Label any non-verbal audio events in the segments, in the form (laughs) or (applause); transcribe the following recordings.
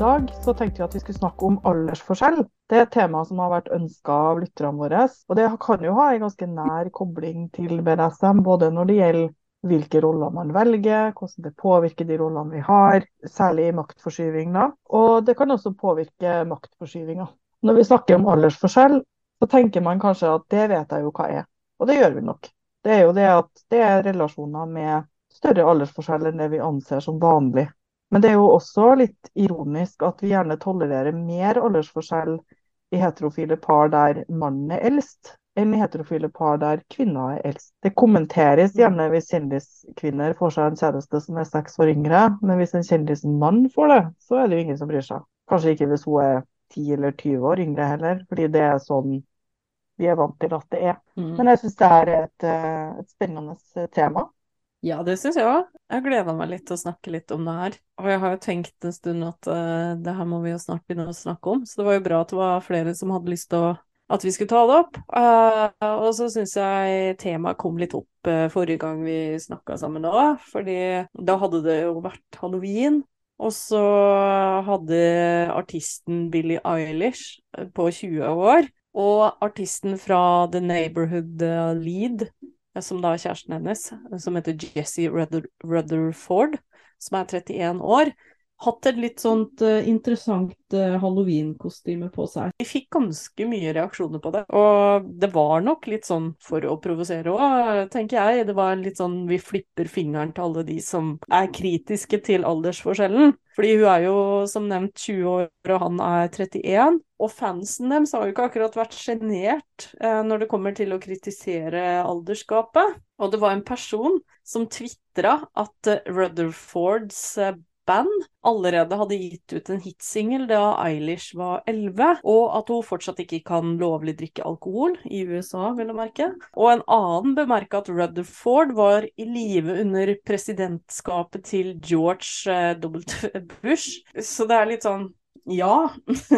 Dag så tenkte vi at vi skulle snakke om aldersforskjell. Det er et tema som har vært ønska av lytterne våre. Og det kan jo ha en ganske nær kobling til BDSM, både når det gjelder hvilke roller man velger, hvordan det påvirker de rollene vi har, særlig i maktforskyving. da. Og det kan også påvirke maktforskyvinga. Når vi snakker om aldersforskjell, så tenker man kanskje at det vet jeg jo hva er. Og det gjør vi nok. Det er jo det at det er relasjoner med større aldersforskjell enn det vi anser som vanlig. Men det er jo også litt ironisk at vi gjerne tolererer mer aldersforskjell i heterofile par der mannen er eldst, enn i heterofile par der kvinner er eldst. Det kommenteres gjerne hvis kjendiskvinner får seg en kjæreste som er seks år yngre, men hvis en kjendismann får det, så er det jo ingen som bryr seg. Kanskje ikke hvis hun er 10 eller 20 år yngre heller, fordi det er sånn vi er vant til at det er. Mm. Men jeg syns det er et, eh, et spennende tema. Ja, det syns jeg òg. Jeg gleder meg litt til å snakke litt om det her. Og jeg har jo tenkt en stund at uh, det her må vi jo snart begynne å snakke om, så det var jo bra at det var flere som hadde lyst til å at vi skulle ta det opp. Uh, og så syns jeg temaet kom litt opp uh, forrige gang vi snakka sammen òg, fordi da hadde det jo vært halloween. Og så hadde artisten Billie Eilish på 20 år, og artisten fra The Neighborhood Lead som da er kjæresten hennes, som heter Jesse Rutherford, som er 31 år, hatt et litt sånt uh, interessant uh, halloween-kostyme på seg. Vi fikk ganske mye reaksjoner på det, og det var nok litt sånn for å provosere òg, tenker jeg. Det var litt sånn vi flipper fingeren til alle de som er kritiske til aldersforskjellen. Fordi hun er jo som nevnt 20 år, og han er 31. Og fansen deres har jo ikke akkurat vært sjenert uh, når det kommer til å kritisere aldersgapet. Og det var en person som tvitra at Rutherfords band allerede hadde gitt ut en hitsingel da Eilish var 11, og at hun fortsatt ikke kan lovlig drikke alkohol, i USA, vil jeg merke. Og en annen bemerka at Rutherford var i live under presidentskapet til George eh, W. Bush, så det er litt sånn ja.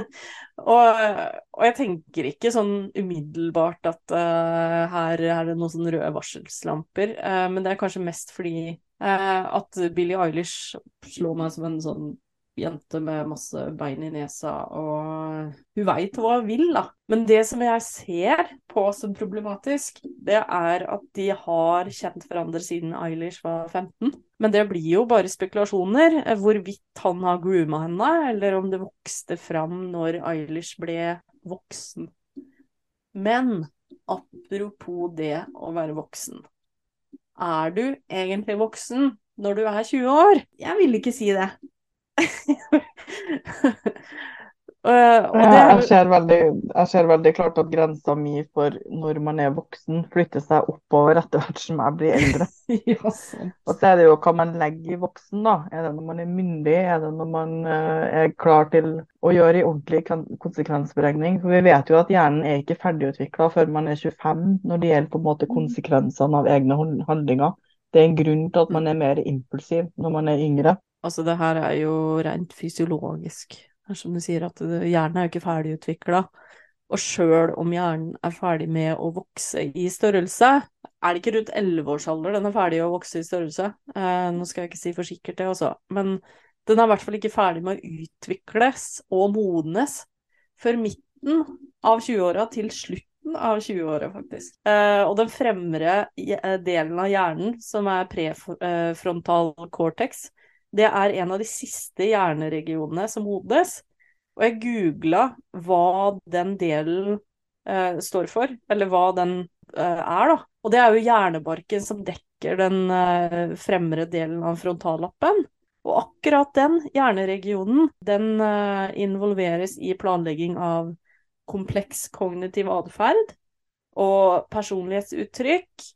(laughs) og, og, jeg tenker ikke sånn umiddelbart at uh, her er det noen sånne røde varselslamper, uh, men det er kanskje mest fordi at Billie Eilish slår meg som en sånn jente med masse bein i nesa, og hun veit hva hun vil, da. Men det som jeg ser på som problematisk, det er at de har kjent hverandre siden Eilish var 15. Men det blir jo bare spekulasjoner, eh, hvorvidt han har grooma henne, eller om det vokste fram når Eilish ble voksen. Men apropos det å være voksen. Er du egentlig voksen når du er 20 år? Jeg vil ikke si det. (laughs) Uh, jeg, ser veldig, jeg, ser veldig, klart at grensa mi for når man er voksen, flytter seg oppover etter hvert som jeg blir eldre. (laughs) ja, og så er det jo hva man legger i voksen. da. Er det når man er myndig? Er det når man uh, er klar til å gjøre en ordentlig konsekvensberegning? For vi vet jo at hjernen er ikke ferdigutvikla før man er 25 når det gjelder på en måte mm. konsekvensene av egne handlinger. Det er en grunn til at man er mer impulsiv når man er yngre. Altså, det her er jo rent fysiologisk. Er som du sier, at hjernen er jo ikke ferdigutvikla. Og sjøl om hjernen er ferdig med å vokse i størrelse, er det ikke rundt 11-årsalder den er ferdig å vokse i størrelse. Eh, nå skal jeg ikke si for sikkert det, også, men den er i hvert fall ikke ferdig med å utvikles og modnes før midten av 20-åra til slutten av 20-åra, faktisk. Eh, og den fremre eh, delen av hjernen, som er prefrontal cortex, det er en av de siste hjerneregionene som modnes. Og jeg googla hva den delen eh, står for, eller hva den eh, er, da. Og det er jo hjernebarken som dekker den eh, fremre delen av frontallappen. Og akkurat den hjerneregionen, den eh, involveres i planlegging av kompleks kognitiv atferd og personlighetsuttrykk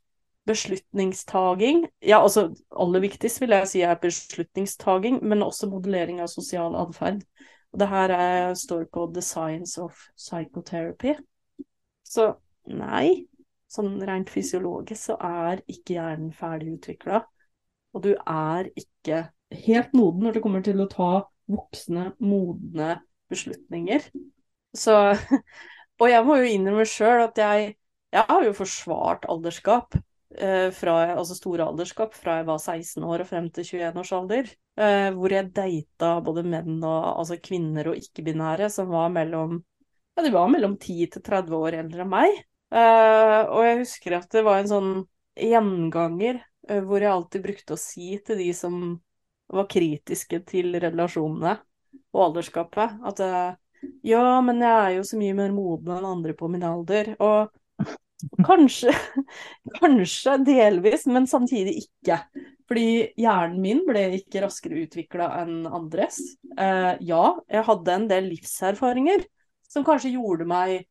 beslutningstaging Ja, altså aller viktigst vil jeg si er beslutningstaging, men også modellering av sosial atferd. Og det her er, står på The Science of Psychotherapy. Så nei, sånn rent fysiologisk så er ikke hjernen ferdig utvikla. Og du er ikke helt moden når det kommer til å ta voksne, modne beslutninger. Så (laughs) Og jeg må jo innrømme sjøl at jeg, jeg har jo forsvart alderskap. Eh, fra, altså store alderskap fra jeg var 16 år og frem til 21 års alder. Eh, hvor jeg data både menn og altså kvinner og ikke-binære som var mellom ja, de var mellom 10 til 30 år eldre enn meg. Eh, og jeg husker at det var en sånn gjenganger hvor jeg alltid brukte å si til de som var kritiske til relasjonene og alderskapet, at ja, men jeg er jo så mye mer moden enn andre på min alder. Og kanskje, (laughs) kanskje delvis, men samtidig ikke. Fordi hjernen min ble ikke raskere utvikla enn andres. Eh, ja, jeg hadde en del livserfaringer som kanskje gjorde meg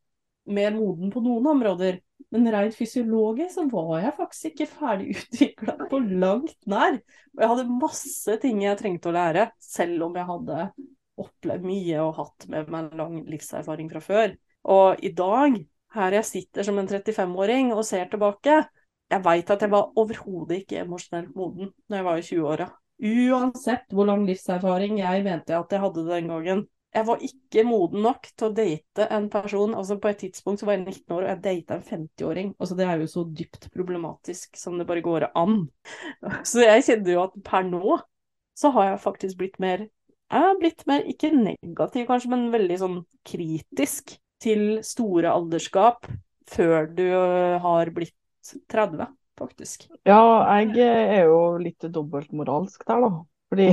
mer moden på noen områder. Men rent fysiologisk så var jeg faktisk ikke ferdig (laughs) utvikla på langt nær. Og jeg hadde masse ting jeg trengte å lære, selv om jeg hadde opplevd mye og hatt med meg lang livserfaring fra før. Og i dag, her jeg sitter som en 35-åring og ser tilbake, jeg veit at jeg var overhodet ikke emosjonelt moden når jeg var i 20-åra. Uansett hvor lang livserfaring jeg mente at jeg hadde den gangen. Jeg var ikke moden nok til å date en person. altså På et tidspunkt så var jeg 19 år, og jeg data en 50-åring. altså Det er jo så dypt problematisk som det bare går an. (laughs) Så jeg kjenner jo at per nå så har jeg faktisk blitt mer jeg har blitt mer, ikke negativ kanskje, men veldig sånn kritisk til store alderskap før du har blitt 30, faktisk. Ja, jeg er jo litt dobbeltmoralsk der, da. Fordi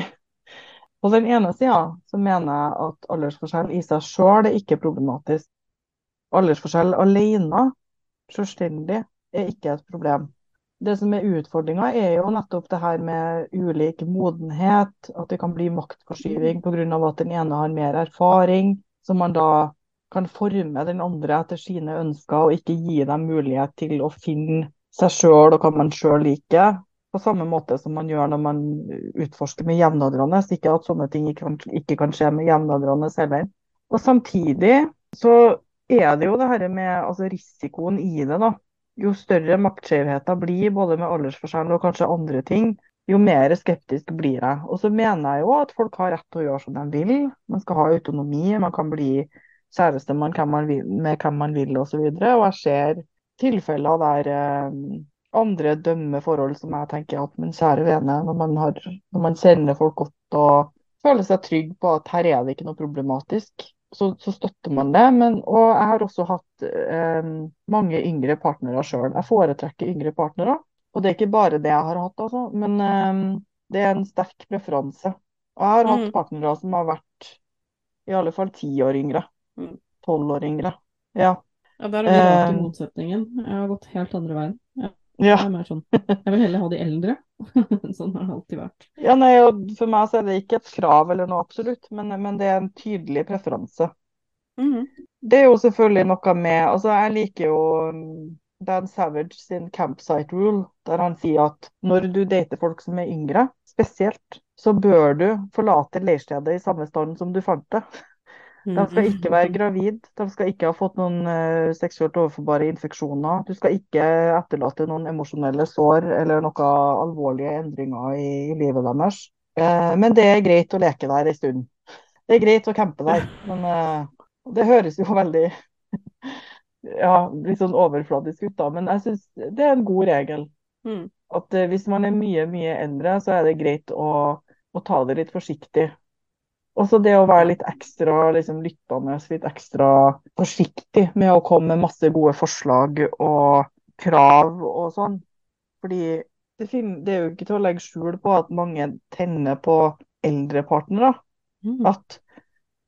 på den ene sida så mener jeg at aldersforskjell i seg sjøl er ikke problematisk. Aldersforskjell alene, selvstendig, er ikke et problem. Det som er utfordringa, er jo nettopp det her med ulik modenhet. At det kan bli maktforskyving pga. at den ene har mer erfaring. som man da kan forme den andre etter sine ønsker, og ikke gi dem mulighet til å finne seg sjøl og hva man sjøl liker. På samme måte som man gjør når man utforsker med jevnaldrende. Ikke at sånne ting ikke kan, ikke kan skje med jevnaldrende heller. Og samtidig så er det jo det her med altså risikoen i det, da jo større maktskjevheter blir, både med aldersforskjell og kanskje andre ting, jo mer skeptisk blir jeg. Og så mener jeg jo at folk har rett til å gjøre som de vil. Man skal ha autonomi, man kan bli kjæreste med hvem man vil, med hvem man vil osv. Og, så og jeg ser tilfeller der eh, andre dømmer forhold som jeg tenker at min kjære vene, når man, har, når man kjenner folk godt og føler seg trygg på at her er det ikke noe problematisk, så, så, støtter man det. Men, og jeg har også hatt eh, mange yngre partnere sjøl. Jeg foretrekker yngre partnere. Og det er ikke bare det jeg har hatt, altså. Men eh, det er en sterk preferanse. Og jeg har hatt mm. partnere som har vært i alle fall ti år yngre. Tolv år yngre. Ja. ja der har vi rart i eh, motsetningen. Jeg har gått helt andre veien. Ja. Ja. Sånn. Jeg vil heller ha de eldre. (laughs) sånn har det alltid vært. Ja, nei, For meg så er det ikke et krav eller noe absolutt, men, men det er en tydelig preferanse. Mm. Det er jo selvfølgelig noe med altså Jeg liker jo um, Dan Savage sin campsite rule, der han sier at når du dater folk som er yngre, spesielt, så bør du forlate leirstedet i samme stand som du fant det. De skal ikke være gravid, de skal ikke ha fått noen uh, seksuelt overforbare infeksjoner. Du skal ikke etterlate noen emosjonelle sår eller noen alvorlige endringer i, i livet deres. Uh, men det er greit å leke der en stund. Det er greit å campe der, men uh, det høres jo veldig (laughs) ja, litt sånn overfladisk ut, da. Men jeg syns det er en god regel. Mm. At hvis man er mye, mye eldre, så er det greit å, å ta det litt forsiktig. Også det å være litt ekstra liksom, lyttende, litt ekstra forsiktig med å komme med masse gode forslag og krav og sånn. Fordi det, det, er jo ikke til å legge skjul på at mange tenner på eldrepartnere. Mm. At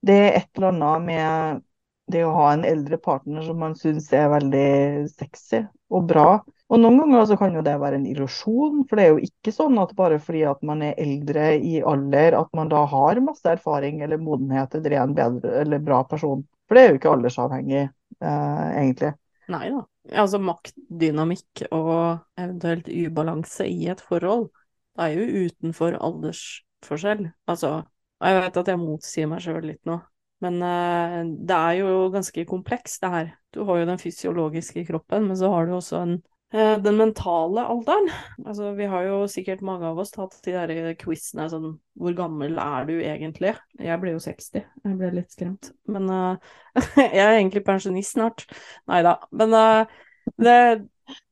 det er et eller annet med det å ha en eldre partner som man syns er veldig sexy og bra. Og Noen ganger så kan jo det være en illusjon, for det er jo ikke sånn at bare fordi at man er eldre i alder, at man da har masse erfaring eller modenhet eller er en bedre eller bra person. For det er jo ikke aldersavhengig, eh, egentlig. Nei da. Altså maktdynamikk og eventuelt ubalanse i et forhold, det er jo utenfor aldersforskjell. Altså, jeg vet at jeg motsier meg sjøl litt nå, Men eh, det er jo ganske komplekst, det her. Du har jo den fysiologiske kroppen, men så har du også en den mentale alderen. Altså, vi har jo sikkert mange av oss tatt de der quizene sånn Hvor gammel er du egentlig? Jeg ble jo 60. Jeg ble litt skremt. Men uh, (laughs) jeg er egentlig pensjonist snart. Nei da. Men uh, det,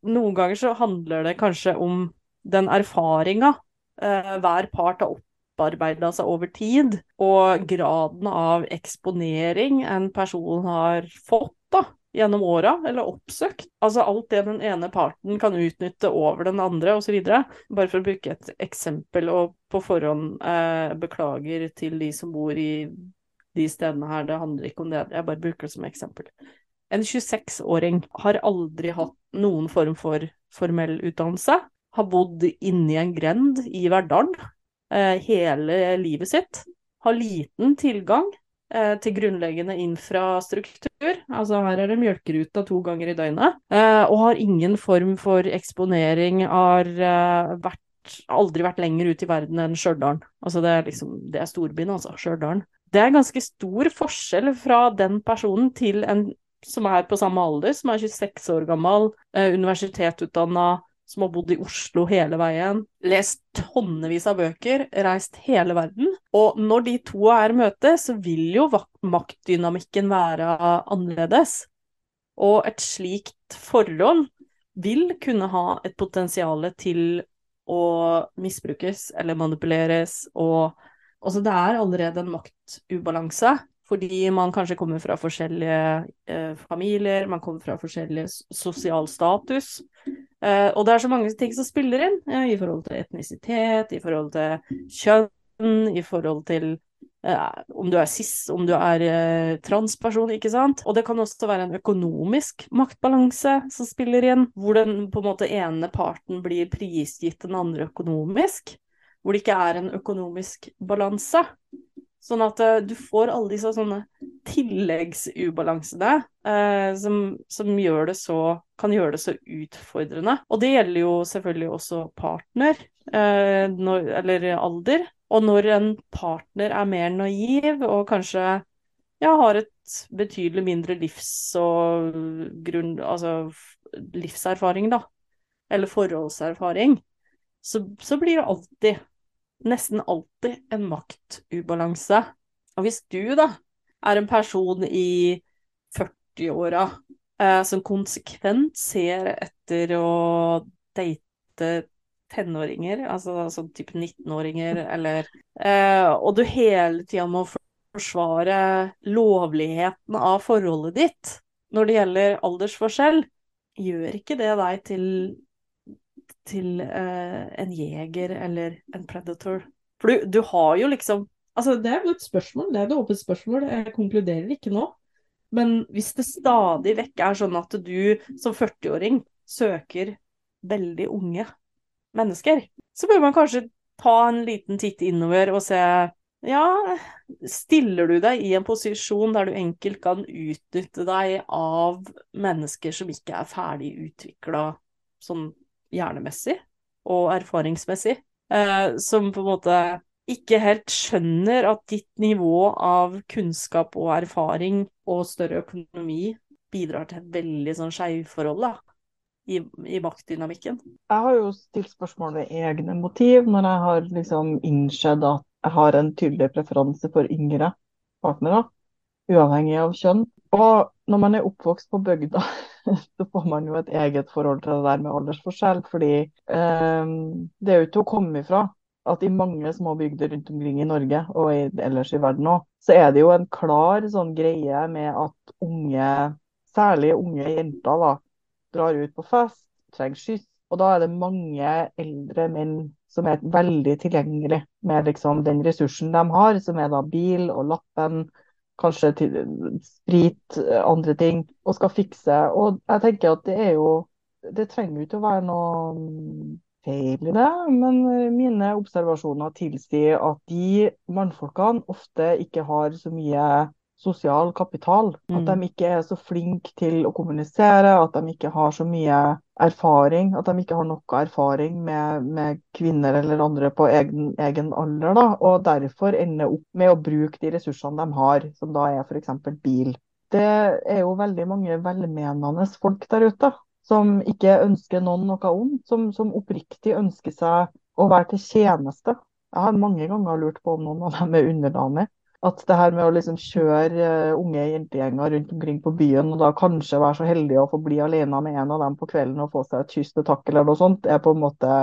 noen ganger så handler det kanskje om den erfaringa uh, hver part har opparbeida seg over tid, og graden av eksponering en person har fått, da gjennom åra, eller oppsøkt. Altså alt det den ene parten kan utnytte over den andre, osv. Bare for å bruke et eksempel, og på forhånd eh, beklager til de som bor i de stedene her, det handler ikke om det, jeg bare bruker det som eksempel. En 26-åring har aldri hatt noen form for formell utdannelse, har bodd inni en grend i Verdalen eh, hele livet sitt, har liten tilgang Eh, til grunnleggende infrastruktur. Altså her er det mjølkeruta to ganger i døgnet. Eh, og har ingen form for eksponering, har eh, vært, aldri vært lenger ut i verden enn Stjørdal. Altså det er liksom, det er storbyen, altså. Stjørdal. Det er ganske stor forskjell fra den personen til en som er på samme alder, som er 26 år gammel, universitetutdanna, som har bodd i Oslo hele veien, lest tonnevis av bøker, reist hele verden. Og når de to er i møte, så vil jo maktdynamikken være annerledes. Og et slikt forhold vil kunne ha et potensial til å misbrukes eller manipuleres, og Altså, det er allerede en maktubalanse fordi man kanskje kommer fra forskjellige eh, familier, man kommer fra forskjellig sosial status. Eh, og det er så mange ting som spiller inn, eh, i forhold til etnisitet, i forhold til kjønn, i forhold til eh, om du er cis, om du er eh, transperson, ikke sant. Og det kan også være en økonomisk maktbalanse som spiller inn, hvor den på en måte ene parten blir prisgitt den andre økonomisk. Hvor det ikke er en økonomisk balanse. Sånn at uh, du får alle disse sånne tilleggsubalansene uh, som, som gjør så, kan gjøre det så utfordrende. Og det gjelder jo selvfølgelig også partner, uh, når, eller alder. Og når en partner er mer naiv og kanskje ja, har et betydelig mindre livs- og grunn... Altså livserfaring, da. Eller forholdserfaring. Så, så blir det alltid nesten alltid en maktubalanse. Og hvis du da er en person i 40-åra eh, som konsekvent ser etter å date tenåringer, altså sånn type 19-åringer, eller eh, Og du hele tida må forsvare lovligheten av forholdet ditt når det gjelder aldersforskjell, gjør ikke det deg til til eh, en jeger eller en predator? For du, du, har jo liksom Altså, det er jo et spørsmål, det er et åpent spørsmål, jeg konkluderer ikke nå. Men hvis det stadig vekk er sånn at du som 40-åring søker veldig unge mennesker, så bør man kanskje ta en liten titt innover og se ja, stiller du deg i en posisjon der du enkelt kan utnytte deg av mennesker som ikke er ferdig utvikla sånn hjernemessig og erfaringsmessig, eh, som på en måte ikke helt skjønner at ditt nivå av kunnskap og erfaring og større økonomi bidrar til et veldig sånn skeivforhold i, i maktdynamikken. Jeg har jo stilt spørsmål ved egne motiv når jeg har liksom innsett at jeg har en tydelig preferanse for yngre partnere, uavhengig av kjønn. Og når man er oppvokst på bygda, (laughs) (laughs) så får man jo et eget forhold til det der med aldersforskjell. Fordi eh, det er jo ikke å komme ifra at i mange små bygder rundt omkring i Norge, og i, ellers i verden òg, så er det jo en klar sånn greie med at unge, særlig unge jenter, da, drar ut på fest, trenger skyss. Og da er det mange eldre menn som er veldig tilgjengelig med liksom den ressursen de har, som er da bil og lappen kanskje til sprit, andre ting, og skal fikse. Og jeg tenker at det er jo Det trenger jo ikke å være noe feil i det, men mine observasjoner tilsier at de mannfolkene ofte ikke har så mye sosial kapital. At Mm. de ikke er så flinke til å kommunisere, at de ikke har så mye erfaring. At de ikke har noe erfaring med, med kvinner eller andre på egen, egen alder. Da, og derfor ender opp med å bruke de ressursene de har, som da er f.eks. bil. Det er jo veldig mange velmenende folk der ute som ikke ønsker noen noe ondt, som, som oppriktig ønsker seg å være til tjeneste. Jeg har mange ganger lurt på om noen av dem er underdanig. At det her med å liksom kjøre eh, unge jentegjenger rundt omkring på byen, og da kanskje være så heldig å få bli alene med en av dem på kvelden og få seg et kyss til takk eller noe sånt, er på en måte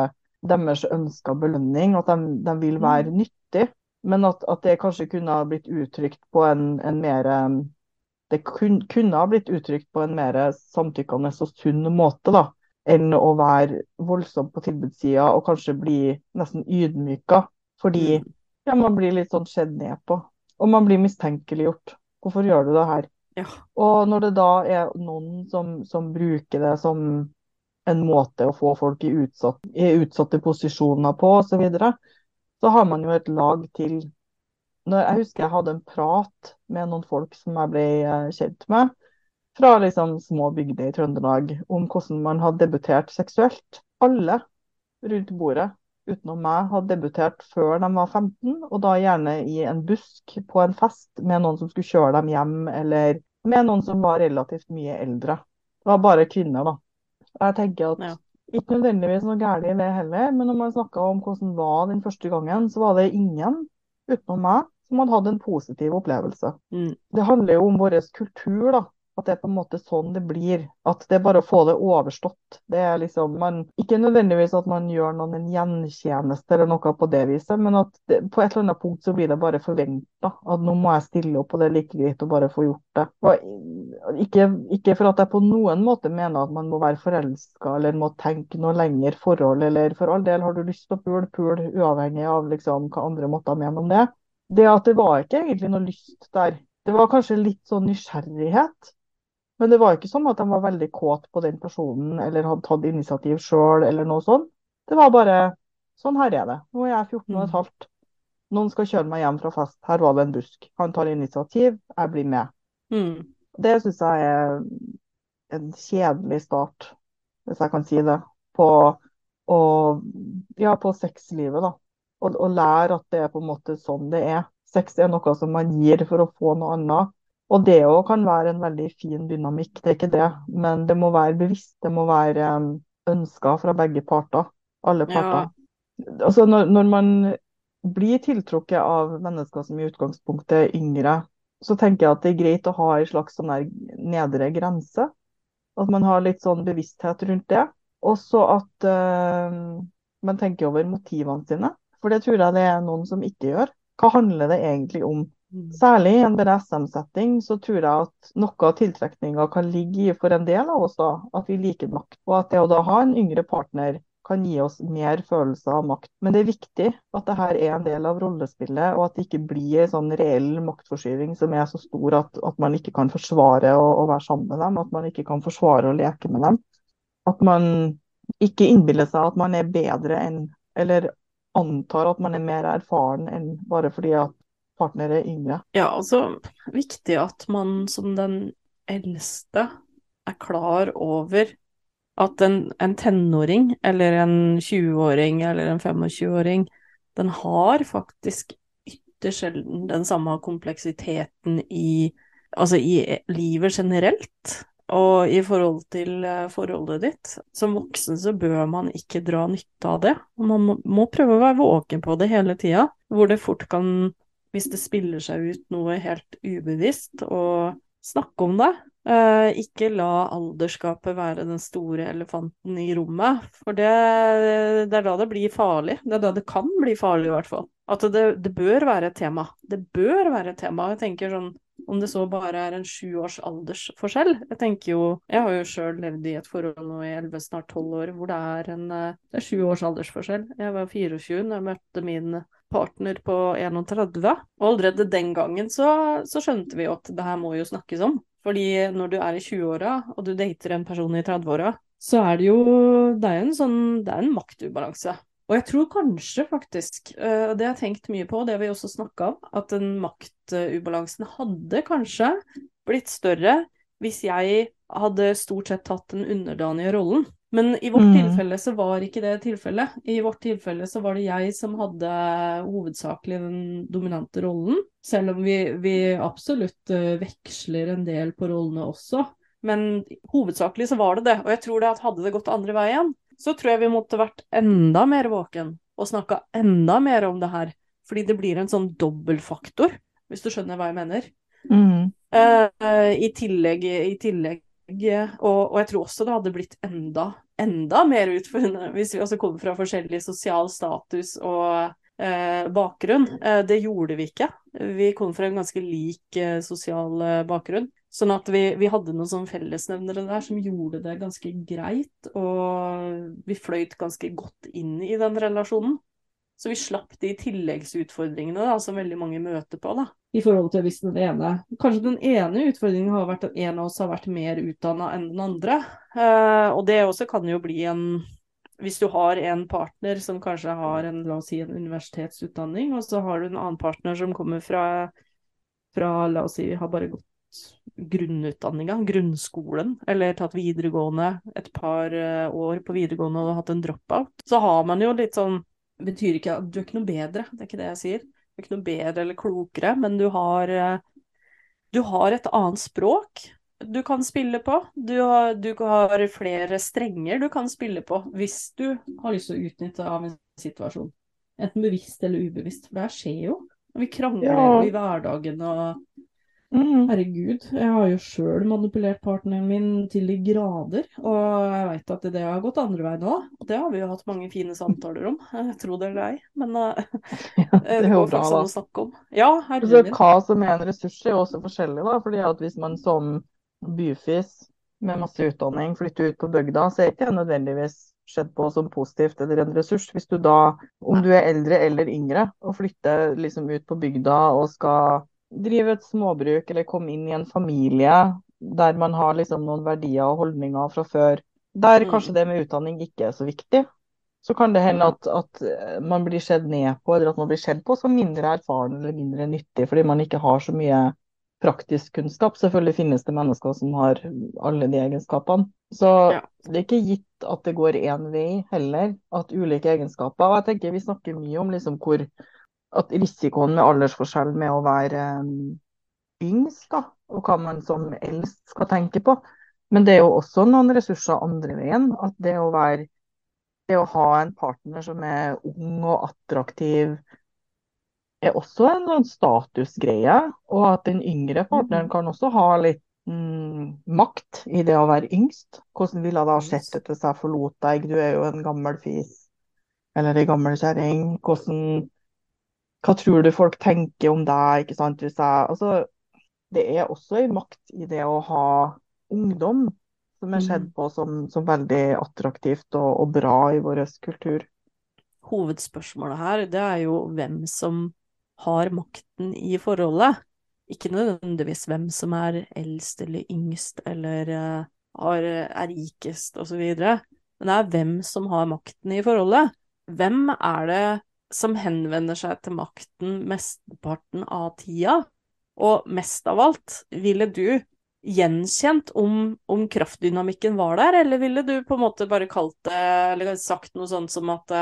deres ønska belønning. At de, de vil være nyttig. Men at, at det kanskje kunne ha blitt uttrykt på en, en mer eh, Det kun, kunne ha blitt uttrykt på en mer samtykkende og sunn måte, da. Enn å være voldsom på tilbudssida og kanskje bli nesten ydmyka. Fordi Mm. ja, man blir litt sånn skjedd ned på. Og man blir mistenkeliggjort. Hvorfor gjør du det her? Ja. Og når det da er noen som, som bruker det som en måte å få folk i, utsatt, i utsatte posisjoner på, osv., så, videre, så har man jo et lag til. Når, jeg husker jeg hadde en prat med noen folk som jeg ble eh, kjent med, fra liksom små bygder i Trøndelag, om hvordan man hadde debutert seksuelt. Alle rundt bordet utenom meg hadde debutert før de var 15, og da gjerne i en busk på en fest med noen som skulle kjøre dem hjem, eller med noen som var relativt mye eldre. Det var bare kvinner, da. Jeg tenker at Ja. ikke nødvendigvis noe galt i det heller, men når man snakka om hvordan var den første gangen, så var det ingen utenom meg som hadde hatt en positiv opplevelse. Mm. Det handler jo om vår kultur, da. At det er på en måte sånn det blir. At det er bare å få det overstått. Det er liksom, man, Ikke nødvendigvis at man gjør noen en gjentjeneste eller noe på det viset, men at det, på et eller annet punkt så blir det bare forventa at nå må jeg stille opp, og det er like greit å bare få gjort det. Og ikke, ikke for at jeg på noen måte mener at man må være forelska eller må tenke noe lenger forhold, eller for all del har du lyst til å pule, pul, uavhengig av liksom hva andre måtte mene om det. Det at det var ikke egentlig noe lyst der. Det var kanskje litt sånn nysgjerrighet. Men det var ikke sånn at de var veldig kåt på den personen eller hadde tatt initiativ sjøl eller noe sånt. Det var bare sånn her er det. Nå er jeg 14 og et halvt. Noen skal kjøre meg hjem fra fest. Her var det en busk. Han tar initiativ, jeg blir med. Mm. Det syns jeg er en kjedelig start, hvis jeg kan si det, på, og, ja, på sexlivet. da. Å lære at det er på en måte sånn det er. Sex er noe som man gir for å få noe annet. Og det òg kan være en veldig fin dynamikk, det er ikke det. Men det må være bevisst, det må være um, ønska fra begge parter. Alle Ja. parter. Altså når, når man blir tiltrukket av mennesker som i utgangspunktet er yngre, så tenker jeg at det er greit å ha en slags sånn der nedre grense. At man har litt sånn bevissthet rundt det. Og så at eh, man tenker over motivene sine. For det tror jeg det er noen som ikke gjør. Hva handler det egentlig om? Mm. Særlig i en BDSM-setting så tror jeg at noe av tiltrekninga kan ligge i for en del av oss da, at vi liker makt. Og at det å da ha en yngre partner kan gi oss mer følelse av makt. Men det er viktig at det her er en del av rollespillet, og at det ikke blir en sånn reell maktforskyving som er så stor at, at man ikke kan forsvare å, å være sammen med dem, at man ikke kan forsvare å leke med dem. At man ikke innbiller seg at man er bedre enn, eller antar at man er mer erfaren enn bare fordi at partner er yngre. Ja, altså viktig at man som den eldste er klar over at en, en tenåring eller en 20-åring eller en 25-åring, den har faktisk ytterst sjelden den samme kompleksiteten i, altså i livet generelt. Og i forhold til eh, forholdet ditt. Som voksen så bør man ikke dra nytte av det. Man må prøve å være våken på det hele tida, hvor det fort kan hvis det spiller seg ut noe helt ubevisst, og snakke om det. Eh, ikke la aldersgapet være den store elefanten i rommet, for det, det er da det blir farlig. Det er da det kan bli farlig, i hvert fall. At det, det bør være et tema. Det bør være et tema. Jeg tenker sånn om det så bare er en sju års aldersforskjell. Jeg tenker jo Jeg har jo sjøl levd i et forhold nå i elleve, snart tolv år, hvor det er en eh, Det sju års aldersforskjell. Jeg var 24 da jeg møtte min partner på 31, og allerede den gangen så, så skjønte vi jo at det her må jo snakkes om. Fordi når du er i 20-åra, og du dater en person i 30-åra, så er det jo Det er en sånn Det er en maktubalanse. Og jeg tror kanskje faktisk, og det har jeg tenkt mye på, det har vi også snakka om, at den maktubalansen hadde kanskje blitt større hvis jeg hadde stort sett tatt den underdanige rollen. Men i vårt mm. tilfelle så var ikke det tilfellet. I vårt tilfelle så var det jeg som hadde hovedsakelig den dominante rollen. Selv om vi, vi absolutt uh, veksler en del på rollene også. Men hovedsakelig så var det det. Og jeg tror det at hadde det gått andre veien, så tror jeg vi måtte vært enda mer våken og snakka enda mer om det her. Fordi det blir en sånn dobbeltfaktor, hvis du skjønner hva jeg mener. Mm. Uh, i, tillegg, I tillegg og, og, jeg tror også det hadde blitt enda, enda mer utfordrende hvis vi også kom fra forskjellig sosial status og eh, bakgrunn. Eh, det gjorde vi ikke. Vi kom fra en ganske lik eh, sosial eh, bakgrunn. Sånn at vi, vi hadde noen sånn fellesnevnere der som gjorde det ganske greit, og vi fløyt ganske godt inn i den relasjonen. Så vi slapp de tilleggsutfordringene da, som veldig mange møter på. da, I forhold til hvis den ene Kanskje den ene utfordringen har vært at en av oss har vært mer utdanna enn den andre. Uh, og det også kan jo bli en Hvis du har en partner som kanskje har en la oss si, en universitetsutdanning, og så har du en annen partner som kommer fra, fra la oss si, vi har bare gått grunnutdanninga, grunnskolen, eller tatt videregående et par uh, år på videregående og hatt en dropout, så har man jo litt sånn betyr ikke at du er ikke noe bedre, det er ikke det jeg sier. Du er ikke noe bedre eller klokere, men du har, eh, du har et annet språk du kan spille på. Du har, du har, flere strenger du kan spille på hvis du har lyst til å utnytte av en situasjon. Enten bevisst eller ubevisst, for det skjer jo. Vi krangler ja. jo i hverdagen og Mm. Herregud, jeg har jo sjøl manipulert partneren min til de grader. Og jeg veit at det har gått andre veien òg. Og det har vi jo hatt mange fine samtaler om. (laughs) Tror det eller ei. Men uh, (laughs) ja, (laughs) det, det går faktisk an å snakke om. Ja, herregud. hva som er en ressurs er også forskjellig, da. fordi at hvis man som byfis med masse utdanning flytter ut på bygda, så er ikke det nødvendigvis sett på som positivt eller en ressurs. Hvis du da, om du er eldre eller yngre, og flytter liksom ut på bygda og skal drive et småbruk eller komme inn i en familie der man har liksom noen verdier og holdninger fra før, der mm. kanskje det med utdanning ikke er så viktig, så kan det hende at, at man blir sett ned på, eller at man blir sett på som mindre erfaren eller mindre nyttig fordi man ikke har så mye praktisk kunnskap. Selvfølgelig finnes det mennesker som har alle de egenskapene. Så ja. det er ikke gitt at det går én vei heller, at ulike egenskaper. Og jeg tenker Vi snakker mye om liksom hvor at risikoen med aldersforskjell med å være um, yngst, da, og hva man som eldst skal tenke på. Men det er jo også noen ressurser andre veien. At det å, være, det å ha en partner som er ung og attraktiv, er også en sånn statusgreie. Og at den yngre partneren kan også ha litt mm, makt i det å være yngst. Hvordan ville det ha sett ut hvis jeg forlot deg, du er jo en gammel fis eller ei gammel kjerring. Hvordan hva tror du folk tenker om deg? ikke sant? Hvis jeg, altså, det er også en makt i det å ha ungdom som er sett mm. på som, som veldig attraktivt og, og, bra i vår kultur. Hovedspørsmålet her det er jo hvem som har makten i forholdet. Ikke nødvendigvis hvem som er eldst eller yngst eller er har, er rikest osv. Men det er hvem som har makten i forholdet. Hvem er det som henvender seg til makten mesteparten av tida. Og mest av alt, ville du gjenkjent om, om, kraftdynamikken var der, eller ville du på en måte bare kalt det, eller sagt noe sånt som at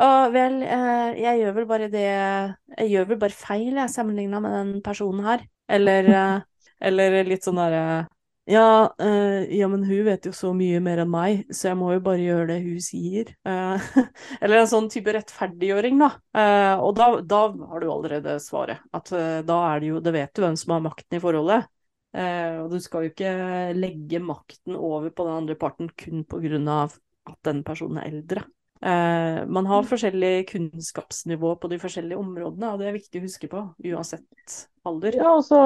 å, vel, eh, jeg gjør vel bare det Jeg gjør vel bare feil, jeg, sammenligna med den personen her. Eller, eh, eller litt sånn derre ja, uh, ja, men hun vet jo så mye mer enn meg, så jeg må jo bare gjøre det hun sier. Uh, (laughs) eller en sånn type rettferdiggjøring, da. Uh, og da, da, har du allerede svaret. At da er det jo Det vet du hvem som har makten i forholdet. og du skal jo ikke legge makten over på den andre parten kun på grunn av at den personen er eldre. man har mm. forskjellig kunnskapsnivå på de forskjellige områdene, og det er viktig å huske på, uansett alder. Ja, og så,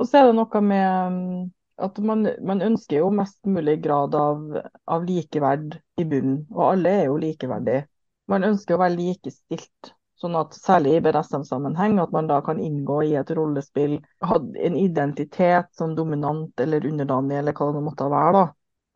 og så er det noe med mm, at man, man, ønsker jo mest mulig grad av, av, likeverd i bunnen, og alle er jo likeverdige. Man ønsker å være likestilt, sånn at særlig i BDSM-sammenheng, at man da kan inngå i et rollespill, ha en identitet som dominant eller underdanig, eller hva det måtte være, da,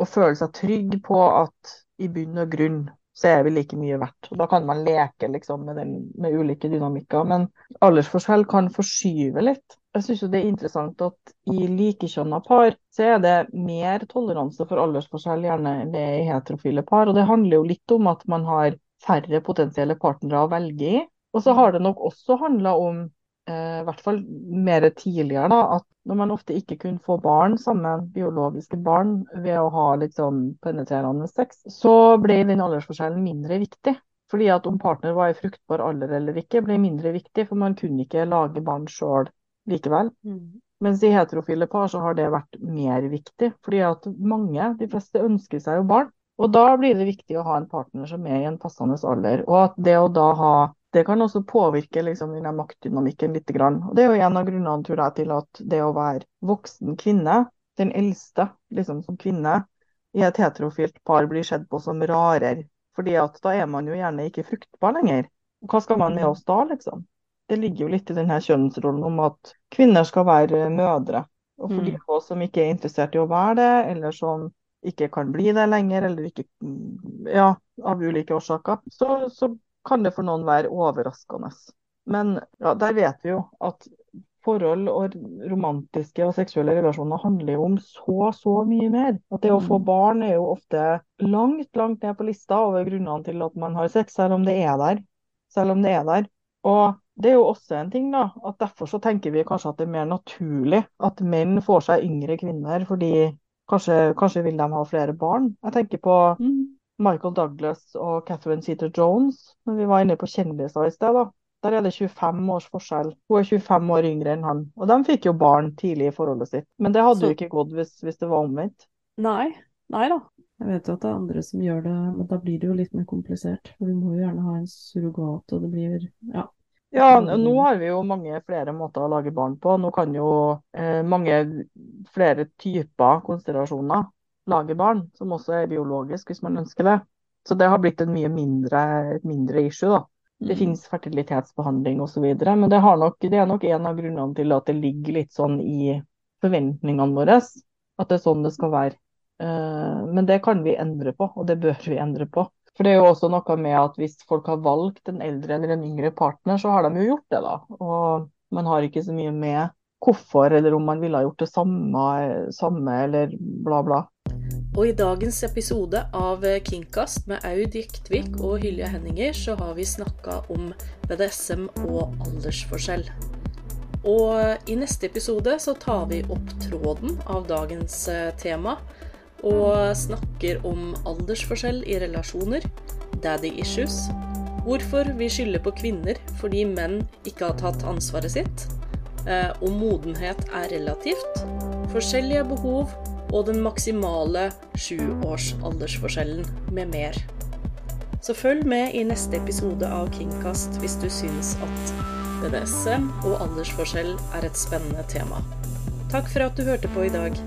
og føle seg trygg på at i bunn og grunn så er vi like mye verdt. Og da kan man leke liksom, med, den, med, ulike dynamikker. Men aldersforskjell kan forskyve litt. Jeg syns det er interessant at i likekjønna par så er det mer toleranse for aldersforskjell gjerne er i heterofile par. Og det handler jo litt om at man har færre potensielle partnere å velge i. Og så har det nok også handla om Eh, i hvert fall mer tidligere, da, at når man ofte ikke kunne få barn sammen, biologiske barn, ved å ha litt sånn penetrerende sex, så ble den aldersforskjellen mindre viktig. Fordi at om partner var i fruktbar alder eller ikke, ble mindre viktig, for man kunne ikke lage barn sjøl likevel. Mm. Mens i heterofile par så har det vært mer viktig, fordi at mange, de fleste, ønsker seg jo barn. Og da blir det viktig å ha en partner som er i en passende alder. Og at det å da ha det kan også påvirke liksom, denne maktdynamikken litt. Og det er jo en av grunnene tror jeg, til at det å være voksen kvinne, den eldste liksom, som kvinne, i et heterofilt par blir sett på som rarere. Fordi at da er man jo gjerne ikke fruktbar lenger. Hva skal man med oss da, liksom? Det ligger jo litt i denne kjønnsrollen om at kvinner skal være mødre. Og for de mm. som ikke er interessert i å være det, eller som ikke kan bli det lenger, eller ikke Ja, av ulike årsaker, så, så kan det for noen være overraskende. Men ja, der vet vi jo at forhold og romantiske og seksuelle relasjoner handler jo om så, så mye mer. At det å få mm. barn er jo ofte langt, langt ned på lista over grunnene til at man har sex, selv om det er der. Selv om det er der. Og det er jo også en ting, da, at derfor så tenker vi kanskje at det er mer naturlig at menn får seg yngre kvinner, fordi kanskje, kanskje vil de ha flere barn. Jeg tenker på mm. Michael Douglas og Catherine Seater Jones, når vi var inne på kjendiser i sted. da. Der er det 25 års forskjell. Hun er 25 år yngre enn han. Og de fikk jo barn tidlig i forholdet sitt. Men det hadde Så... jo ikke gått hvis, hvis, det var omvendt. Nei. Nei da. Jeg vet jo at det er andre som gjør det, men da blir det jo litt mer komplisert. For vi må jo gjerne ha en surrogat, og det blir ja. Ja, nå har vi jo mange flere måter å lage barn på. Nå kan jo eh, mange flere typer konstellasjoner lage barn, som også er biologisk, hvis man ønsker det. Så det har blitt en mye mindre, et mindre issue, da. Det mm. finnes fertilitetsbehandling osv. Men det, nok, det, er nok en av grunnene til at det ligger litt sånn i forventningene våre. At det er sånn det skal være. Eh, men det kan vi endre på, og det bør vi endre på. For det er jo også noe med at hvis folk har valgt en eldre eller en yngre partner, så har de jo gjort det, da. Og man har ikke så mye med hvorfor, eller om man ville ha gjort det samme, samme eller bla, bla. Og i dagens episode av Kingkast med Aud Jektvik og Hylje Henninger så har vi snakka om BDSM og aldersforskjell. Og i neste episode så tar vi opp tråden av dagens eh, tema og snakker om aldersforskjell i relasjoner, daddy issues, hvorfor vi skylder på kvinner fordi menn ikke har tatt ansvaret sitt, eh, om modenhet er relativt, forskjellige behov og den maksimale sjuårsaldersforskjellen med mer. Så følg med i neste episode av Kingcast hvis du syns at BDSM og aldersforskjell er et spennende tema. Takk for at du hørte på i dag.